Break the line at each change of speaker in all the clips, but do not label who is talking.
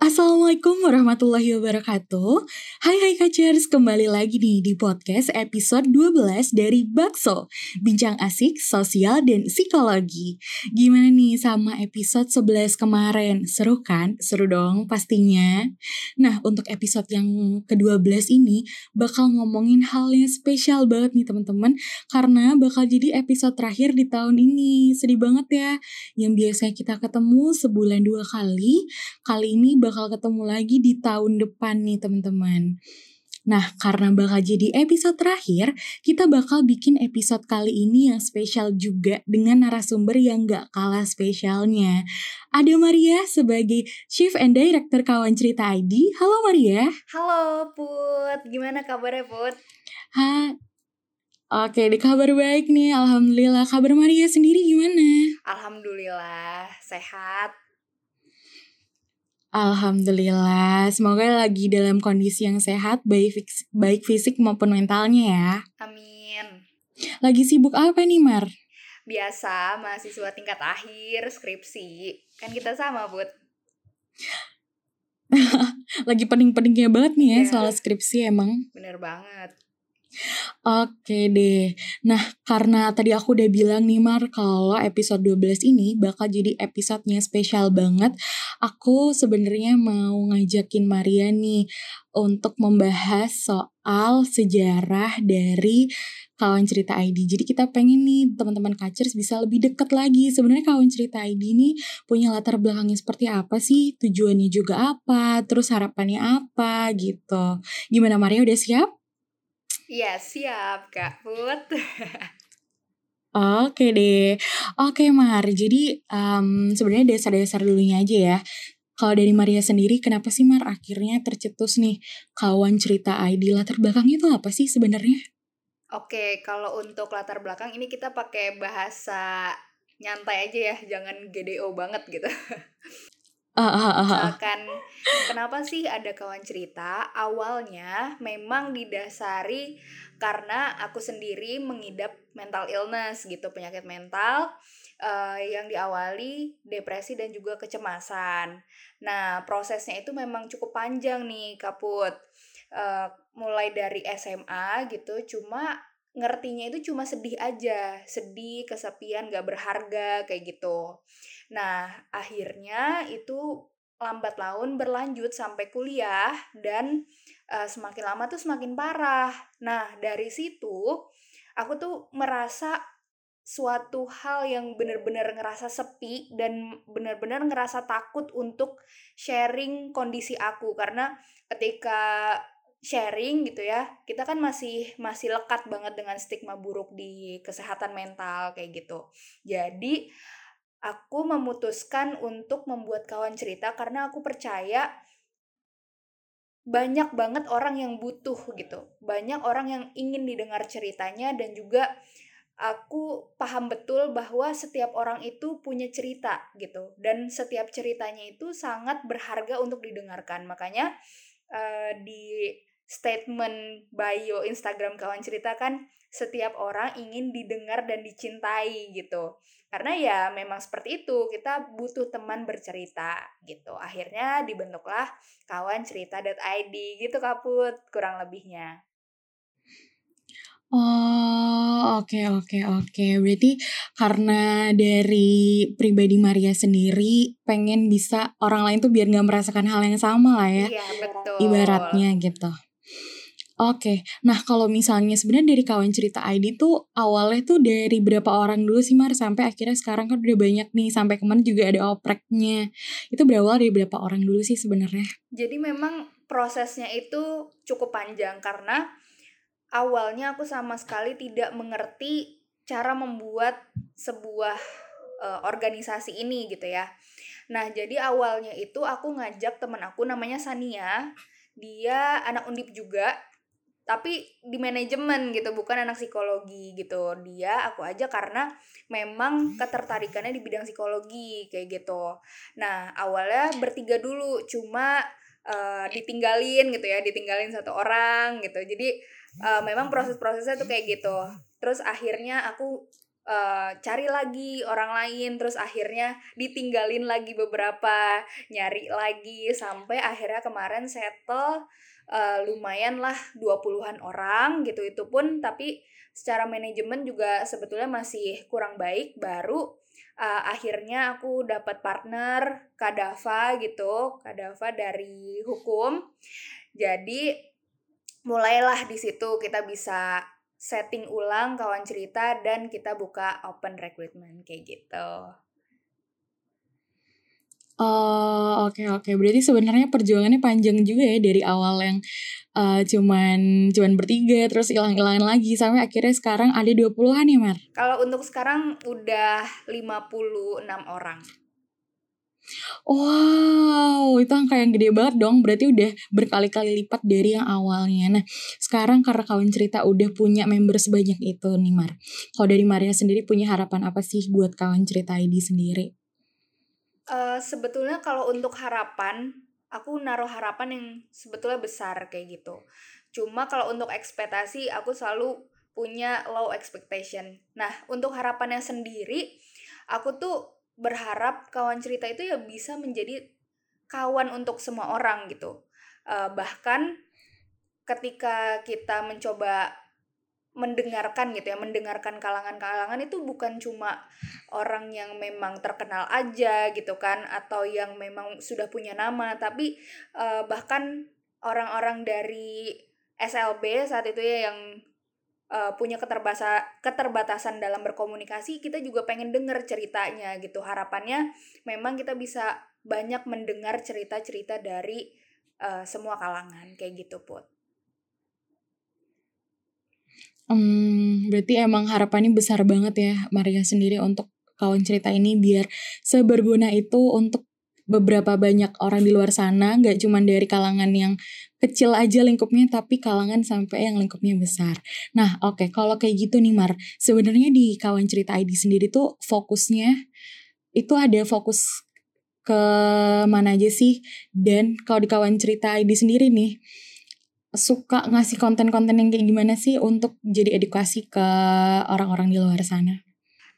Assalamualaikum warahmatullahi wabarakatuh. Hai hai kacers, kembali lagi nih di podcast episode 12 dari Bakso Bincang asik, sosial, dan psikologi. Gimana nih sama episode 11 kemarin? Seru kan? Seru dong pastinya. Nah untuk episode yang ke-12 ini bakal ngomongin hal yang spesial banget nih teman-teman. Karena bakal jadi episode terakhir di tahun ini. Sedih banget ya. Yang biasanya kita ketemu sebulan dua kali Kali ini bakal ketemu lagi di tahun depan nih teman-teman. Nah, karena bakal jadi episode terakhir, kita bakal bikin episode kali ini yang spesial juga dengan narasumber yang gak kalah spesialnya. Ada Maria sebagai Chief and Director Kawan Cerita ID. Halo Maria.
Halo Put, gimana kabarnya Put?
Ha, Oke, di kabar baik nih, Alhamdulillah. Kabar Maria sendiri gimana?
Alhamdulillah, sehat.
Alhamdulillah, semoga lagi dalam kondisi yang sehat, baik, fisik, baik fisik maupun mentalnya ya.
Amin.
Lagi sibuk apa nih, Mar?
Biasa, mahasiswa tingkat akhir, skripsi. Kan kita sama, Bud.
lagi pening-peningnya banget nih ya
yeah.
soal skripsi emang.
Bener banget.
Oke deh. Nah, karena tadi aku udah bilang nih Mar kalau episode 12 ini bakal jadi episodenya spesial banget. Aku sebenarnya mau ngajakin Maria nih untuk membahas soal sejarah dari kawan cerita ID. Jadi kita pengen nih teman-teman kacers bisa lebih deket lagi. Sebenarnya kawan cerita ID ini punya latar belakangnya seperti apa sih? Tujuannya juga apa? Terus harapannya apa gitu. Gimana Maria udah siap?
Iya siap Kak Put.
Oke deh, oke Mar. Jadi um, sebenarnya dasar-dasar dulunya aja ya. Kalau dari Maria sendiri, kenapa sih Mar akhirnya tercetus nih kawan cerita ID latar belakangnya itu apa sih sebenarnya?
Oke, kalau untuk latar belakang ini kita pakai bahasa nyantai aja ya, jangan GDO banget gitu.
Uh, uh, uh, uh.
Kan kenapa sih ada kawan cerita? Awalnya memang didasari karena aku sendiri mengidap mental illness gitu, penyakit mental uh, yang diawali depresi dan juga kecemasan. Nah, prosesnya itu memang cukup panjang nih, Kaput. Uh, mulai dari SMA gitu, cuma ngertinya itu cuma sedih aja, sedih, kesepian, gak berharga kayak gitu. Nah, akhirnya itu lambat laun berlanjut sampai kuliah dan uh, semakin lama tuh semakin parah. Nah, dari situ aku tuh merasa suatu hal yang benar-benar ngerasa sepi dan benar-benar ngerasa takut untuk sharing kondisi aku karena ketika sharing gitu ya kita kan masih masih lekat banget dengan stigma buruk di kesehatan mental kayak gitu jadi aku memutuskan untuk membuat kawan cerita karena aku percaya banyak banget orang yang butuh gitu. Banyak orang yang ingin didengar ceritanya dan juga aku paham betul bahwa setiap orang itu punya cerita gitu dan setiap ceritanya itu sangat berharga untuk didengarkan. Makanya uh, di statement bio Instagram kawan cerita kan setiap orang ingin didengar dan dicintai gitu. Karena ya memang seperti itu, kita butuh teman bercerita gitu. Akhirnya dibentuklah kawan cerita.id gitu kaput kurang lebihnya.
Oh, oke okay, oke okay, oke. Okay. Berarti karena dari pribadi Maria sendiri pengen bisa orang lain tuh biar nggak merasakan hal yang sama lah ya.
Iya, betul.
Ibaratnya gitu. Oke, nah kalau misalnya sebenarnya dari kawan cerita ID tuh awalnya tuh dari berapa orang dulu sih Mar sampai akhirnya sekarang kan udah banyak nih sampai kemarin juga ada opreknya. Itu berawal dari berapa orang dulu sih sebenarnya?
Jadi memang prosesnya itu cukup panjang karena awalnya aku sama sekali tidak mengerti cara membuat sebuah uh, organisasi ini gitu ya. Nah, jadi awalnya itu aku ngajak teman aku namanya Sania. Dia anak undip juga tapi di manajemen gitu bukan anak psikologi gitu. Dia aku aja karena memang ketertarikannya di bidang psikologi kayak gitu. Nah awalnya bertiga dulu cuma uh, ditinggalin gitu ya ditinggalin satu orang gitu. Jadi uh, memang proses-prosesnya tuh kayak gitu. Terus akhirnya aku uh, cari lagi orang lain terus akhirnya ditinggalin lagi beberapa nyari lagi sampai akhirnya kemarin settle uh, lumayan lah 20-an orang gitu. Itu pun tapi secara manajemen juga sebetulnya masih kurang baik. Baru uh, akhirnya aku dapat partner Kadava gitu. Kadava dari hukum. Jadi mulailah di situ kita bisa setting ulang kawan cerita dan kita buka open recruitment kayak gitu.
Oh oke okay, oke okay. berarti sebenarnya perjuangannya panjang juga ya dari awal yang uh, cuman cuman bertiga terus hilang-hilangan lagi sampai akhirnya sekarang ada 20-an ya Mar?
Kalau untuk sekarang udah 56 orang.
Wow, itu angka yang gede banget dong. Berarti udah berkali-kali lipat dari yang awalnya. Nah, sekarang karena kawan cerita udah punya member sebanyak itu nih Mar. Kalau dari Maria sendiri punya harapan apa sih buat kawan cerita ID sendiri?
Uh, sebetulnya kalau untuk harapan, aku naruh harapan yang sebetulnya besar kayak gitu. Cuma kalau untuk ekspektasi, aku selalu punya low expectation. Nah, untuk harapannya sendiri, aku tuh berharap kawan cerita itu ya bisa menjadi kawan untuk semua orang gitu. Uh, bahkan ketika kita mencoba mendengarkan gitu ya, mendengarkan kalangan-kalangan itu bukan cuma orang yang memang terkenal aja gitu kan atau yang memang sudah punya nama, tapi uh, bahkan orang-orang dari SLB saat itu ya yang uh, punya keterbasa keterbatasan dalam berkomunikasi kita juga pengen denger ceritanya gitu harapannya memang kita bisa banyak mendengar cerita-cerita dari uh, semua kalangan kayak gitu put.
Hmm, berarti emang harapannya besar banget ya Maria sendiri untuk kawan cerita ini biar seberguna itu untuk beberapa banyak orang di luar sana, nggak cuma dari kalangan yang kecil aja lingkupnya, tapi kalangan sampai yang lingkupnya besar. Nah, oke, okay, kalau kayak gitu nih Mar, sebenarnya di kawan cerita ID sendiri tuh fokusnya itu ada fokus ke mana aja sih? Dan kalau di kawan cerita ID sendiri nih, suka ngasih konten-konten yang kayak gimana sih untuk jadi edukasi ke orang-orang di luar sana?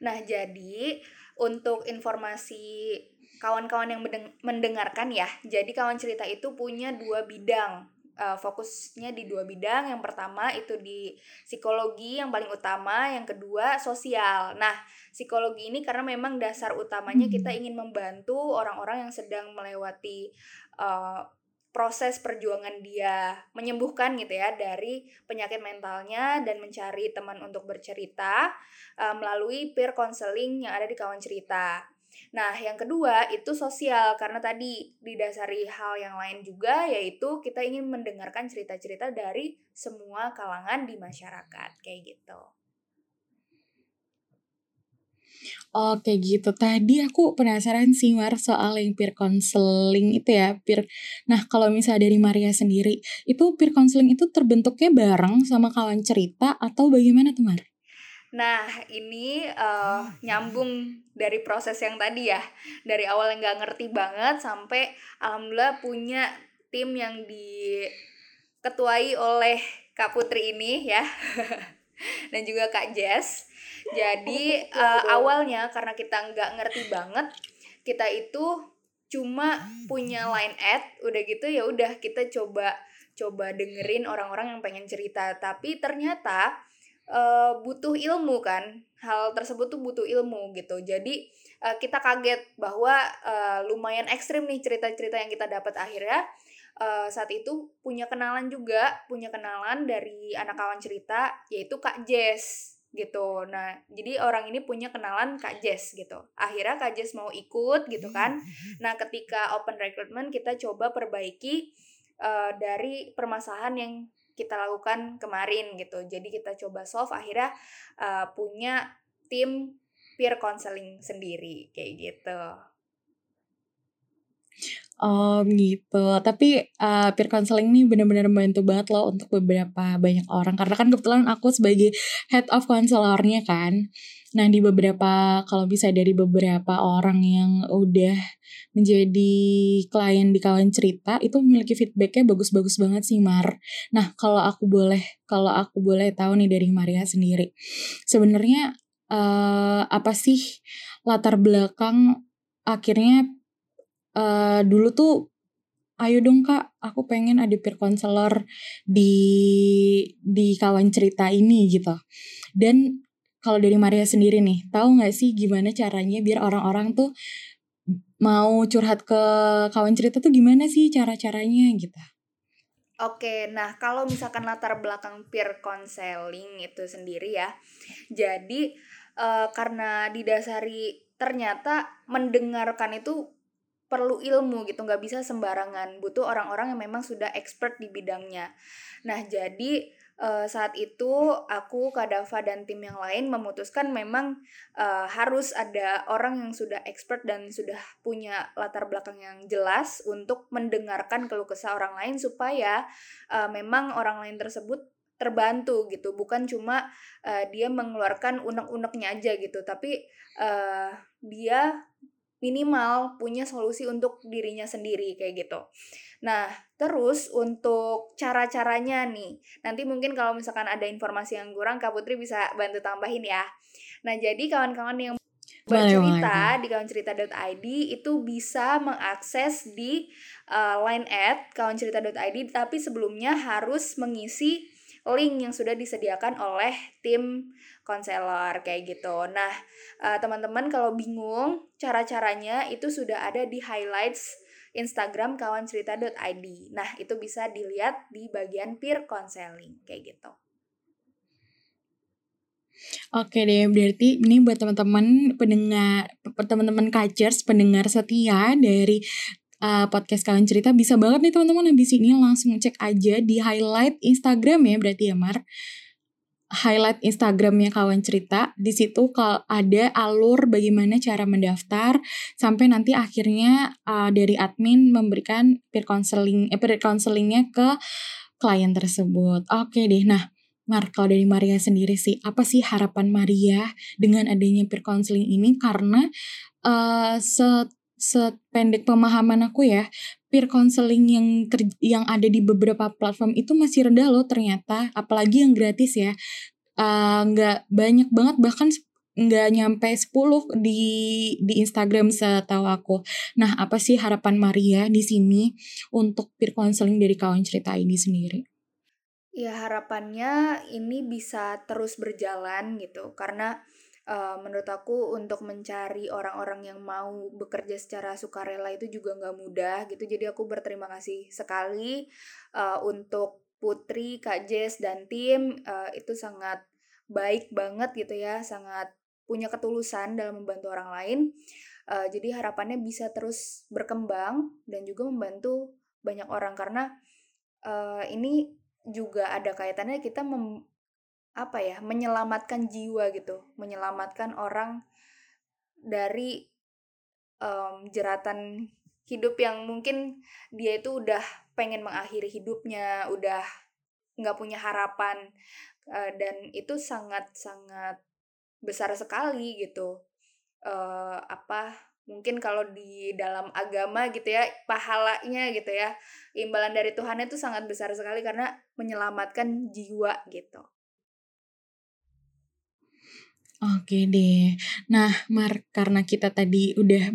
Nah, jadi untuk informasi kawan-kawan yang mendengarkan ya. Jadi kawan cerita itu punya dua bidang. Uh, fokusnya di dua bidang. Yang pertama itu di psikologi yang paling utama, yang kedua sosial. Nah, psikologi ini karena memang dasar utamanya kita hmm. ingin membantu orang-orang yang sedang melewati uh, proses perjuangan dia menyembuhkan gitu ya dari penyakit mentalnya dan mencari teman untuk bercerita uh, melalui peer counseling yang ada di kawan cerita. Nah, yang kedua itu sosial karena tadi didasari hal yang lain juga yaitu kita ingin mendengarkan cerita-cerita dari semua kalangan di masyarakat kayak gitu.
Oke gitu. Tadi aku penasaran sih Mar soal yang peer counseling itu ya, peer. Nah, kalau misalnya dari Maria sendiri, itu peer counseling itu terbentuknya bareng sama kawan cerita atau bagaimana tuh Mar?
Nah, ini uh, nyambung dari proses yang tadi ya. Dari awal yang gak ngerti banget sampai alhamdulillah punya tim yang diketuai oleh Kak Putri ini ya. Dan juga Kak Jess. Jadi uh, awalnya karena kita nggak ngerti banget, kita itu cuma punya line ad, udah gitu ya udah kita coba coba dengerin orang-orang yang pengen cerita. Tapi ternyata uh, butuh ilmu kan hal tersebut tuh butuh ilmu gitu. Jadi uh, kita kaget bahwa uh, lumayan ekstrim nih cerita-cerita yang kita dapat akhirnya. Uh, saat itu punya kenalan juga punya kenalan dari anak kawan cerita yaitu Kak Jess gitu nah jadi orang ini punya kenalan Kak Jess gitu akhirnya Kak Jess mau ikut gitu kan nah ketika open recruitment kita coba perbaiki uh, dari permasalahan yang kita lakukan kemarin gitu. Jadi kita coba solve akhirnya uh, punya tim peer counseling sendiri kayak gitu.
Oh gitu. Tapi uh, peer counseling ini benar-benar membantu banget loh untuk beberapa banyak orang. Karena kan kebetulan aku sebagai head of counselornya kan. Nah di beberapa, kalau bisa dari beberapa orang yang udah menjadi klien di kawan cerita, itu memiliki feedbacknya bagus-bagus banget sih Mar. Nah kalau aku boleh, kalau aku boleh tahu nih dari Maria sendiri. Sebenarnya uh, apa sih latar belakang akhirnya uh, dulu tuh ayo dong kak aku pengen ada peer counselor di di kawan cerita ini gitu. Dan kalau dari Maria sendiri nih tahu nggak sih gimana caranya biar orang-orang tuh mau curhat ke kawan cerita tuh gimana sih cara-caranya gitu?
Oke, nah kalau misalkan latar belakang peer counseling itu sendiri ya, jadi uh, karena didasari ternyata mendengarkan itu perlu ilmu gitu nggak bisa sembarangan. Butuh orang-orang yang memang sudah expert di bidangnya. Nah jadi uh, saat itu aku Kadafa dan tim yang lain memutuskan memang uh, harus ada orang yang sudah expert dan sudah punya latar belakang yang jelas untuk mendengarkan keluh kesah orang lain supaya uh, memang orang lain tersebut terbantu gitu. Bukan cuma uh, dia mengeluarkan unek-uneknya aja gitu tapi uh, dia minimal punya solusi untuk dirinya sendiri kayak gitu. Nah, terus untuk cara-caranya nih, nanti mungkin kalau misalkan ada informasi yang kurang, Kak Putri bisa bantu tambahin ya. Nah, jadi kawan-kawan yang bercerita di kawancerita.id itu bisa mengakses di uh, line at kawancerita.id tapi sebelumnya harus mengisi link yang sudah disediakan oleh tim konselor kayak gitu. Nah, uh, teman-teman kalau bingung cara-caranya itu sudah ada di highlights Instagram kawancerita.id. Nah, itu bisa dilihat di bagian peer counseling kayak gitu.
Oke deh, berarti ini buat teman-teman pendengar, teman-teman kacers, pendengar setia dari uh, podcast kawan cerita bisa banget nih teman-teman habis ini langsung cek aja di highlight Instagram ya berarti ya Mar highlight Instagramnya kawan cerita di situ ada alur bagaimana cara mendaftar sampai nanti akhirnya uh, dari admin memberikan peer counseling eh, peer counselingnya ke klien tersebut oke deh nah Mar, kalau dari Maria sendiri sih, apa sih harapan Maria dengan adanya peer counseling ini? Karena uh, sependek pemahaman aku ya, peer counseling yang ter, yang ada di beberapa platform itu masih rendah loh ternyata, apalagi yang gratis ya. Uh, nggak banyak banget bahkan nggak nyampe 10 di di Instagram setahu aku. Nah, apa sih harapan Maria di sini untuk peer counseling dari kawan cerita ini sendiri?
Ya harapannya ini bisa terus berjalan gitu karena uh, menurut aku untuk mencari orang-orang yang mau bekerja secara sukarela itu juga nggak mudah gitu. Jadi aku berterima kasih sekali uh, untuk Putri, Kak Jess dan tim uh, itu sangat baik banget gitu ya sangat punya ketulusan dalam membantu orang lain. Uh, jadi harapannya bisa terus berkembang dan juga membantu banyak orang karena uh, ini juga ada kaitannya kita mem apa ya menyelamatkan jiwa gitu menyelamatkan orang dari um, jeratan hidup yang mungkin dia itu udah pengen mengakhiri hidupnya udah nggak punya harapan uh, dan itu sangat sangat besar sekali gitu. Uh, apa mungkin kalau di dalam agama gitu ya pahalanya gitu ya imbalan dari Tuhan itu sangat besar sekali karena menyelamatkan jiwa gitu
Oke deh. Nah, Mar, karena kita tadi udah